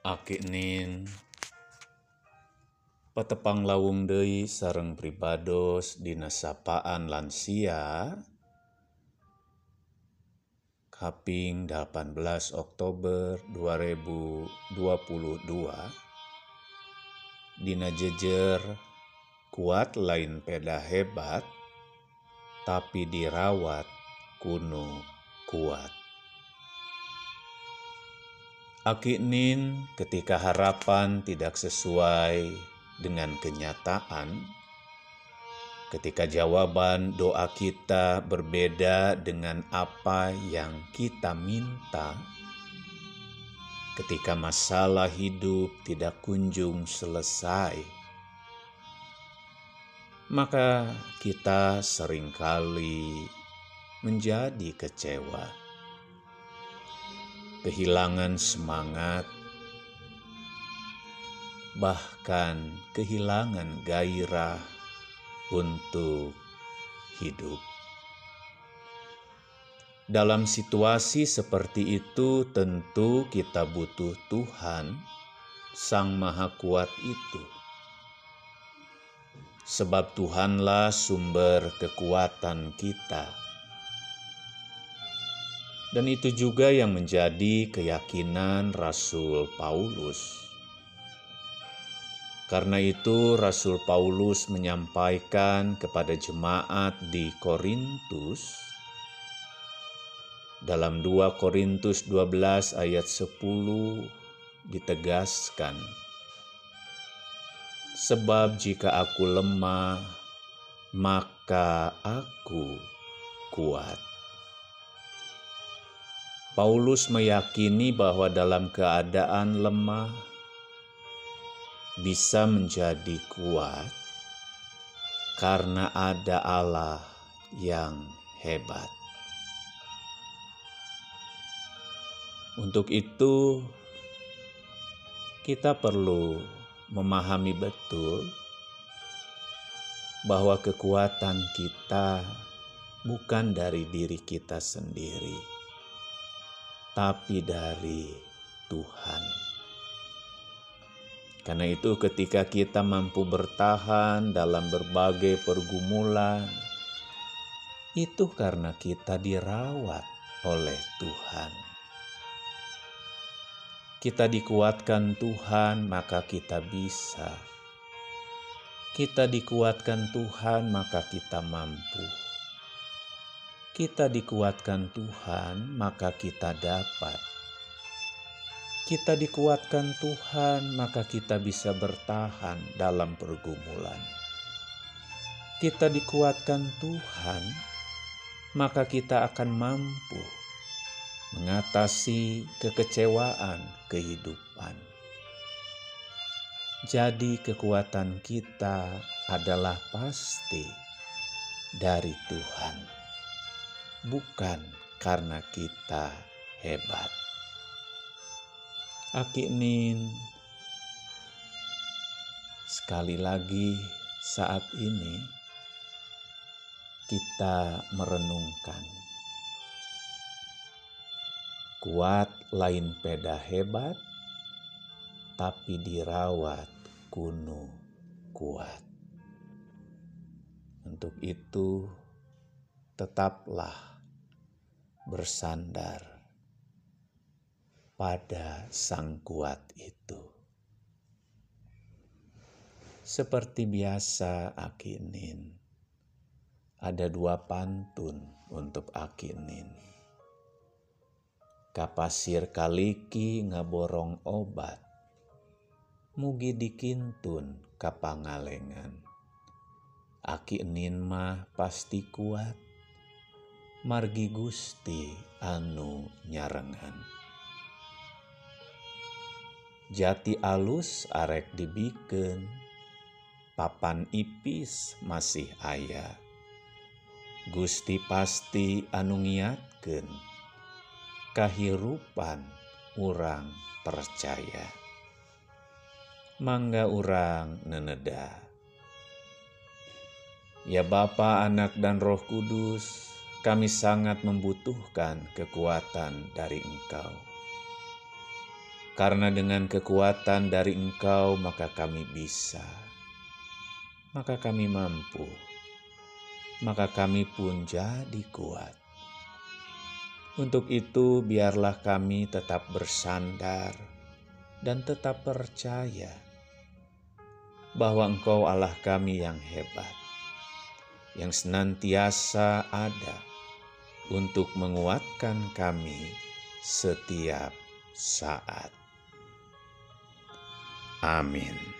Akinin petepang lawung Dei sareng pribados dinasapaan lansia kaping 18 Oktober 2022 Dina jejer kuat lain peda hebat tapi dirawat kuno kuat Akinin ketika harapan tidak sesuai dengan kenyataan, ketika jawaban doa kita berbeda dengan apa yang kita minta, ketika masalah hidup tidak kunjung selesai, maka kita sering kali menjadi kecewa kehilangan semangat, bahkan kehilangan gairah untuk hidup. Dalam situasi seperti itu, tentu kita butuh Tuhan, Sang Maha Kuat itu, sebab Tuhanlah sumber kekuatan kita dan itu juga yang menjadi keyakinan Rasul Paulus. Karena itu, Rasul Paulus menyampaikan kepada jemaat di Korintus dalam 2 Korintus 12 ayat 10 ditegaskan Sebab jika aku lemah maka aku kuat Paulus meyakini bahwa dalam keadaan lemah bisa menjadi kuat karena ada Allah yang hebat. Untuk itu, kita perlu memahami betul bahwa kekuatan kita bukan dari diri kita sendiri tapi dari Tuhan. Karena itu, ketika kita mampu bertahan dalam berbagai pergumulan, itu karena kita dirawat oleh Tuhan. Kita dikuatkan Tuhan, maka kita bisa. Kita dikuatkan Tuhan, maka kita mampu kita dikuatkan Tuhan, maka kita dapat. Kita dikuatkan Tuhan, maka kita bisa bertahan dalam pergumulan. Kita dikuatkan Tuhan, maka kita akan mampu mengatasi kekecewaan kehidupan. Jadi, kekuatan kita adalah pasti dari Tuhan bukan karena kita hebat. Akinin sekali lagi saat ini kita merenungkan kuat lain peda hebat tapi dirawat kuno kuat. Untuk itu tetaplah bersandar pada sang kuat itu. Seperti biasa Akinin, ada dua pantun untuk Akinin. Kapasir kaliki ngaborong obat, mugi dikintun kapangalengan. Akinin mah pasti kuat, margi Gusti anu nyarengan. Jati alus arek dibiken papan ipis masih ayah Gusti pasti anu ngiatkeun kahirupan urang percaya. Mangga urang neneda. Ya Bapa anak dan Roh Kudus kami sangat membutuhkan kekuatan dari Engkau. karena dengan kekuatan dari Engkau maka kami bisa, maka kami mampu, maka kami pun jadi kuat. Untuk itu, biarlah kami tetap bersandar dan tetap percaya bahwa Engkau Allah kami yang hebat, yang senantiasa ada untuk menguatkan kami setiap saat. Amin.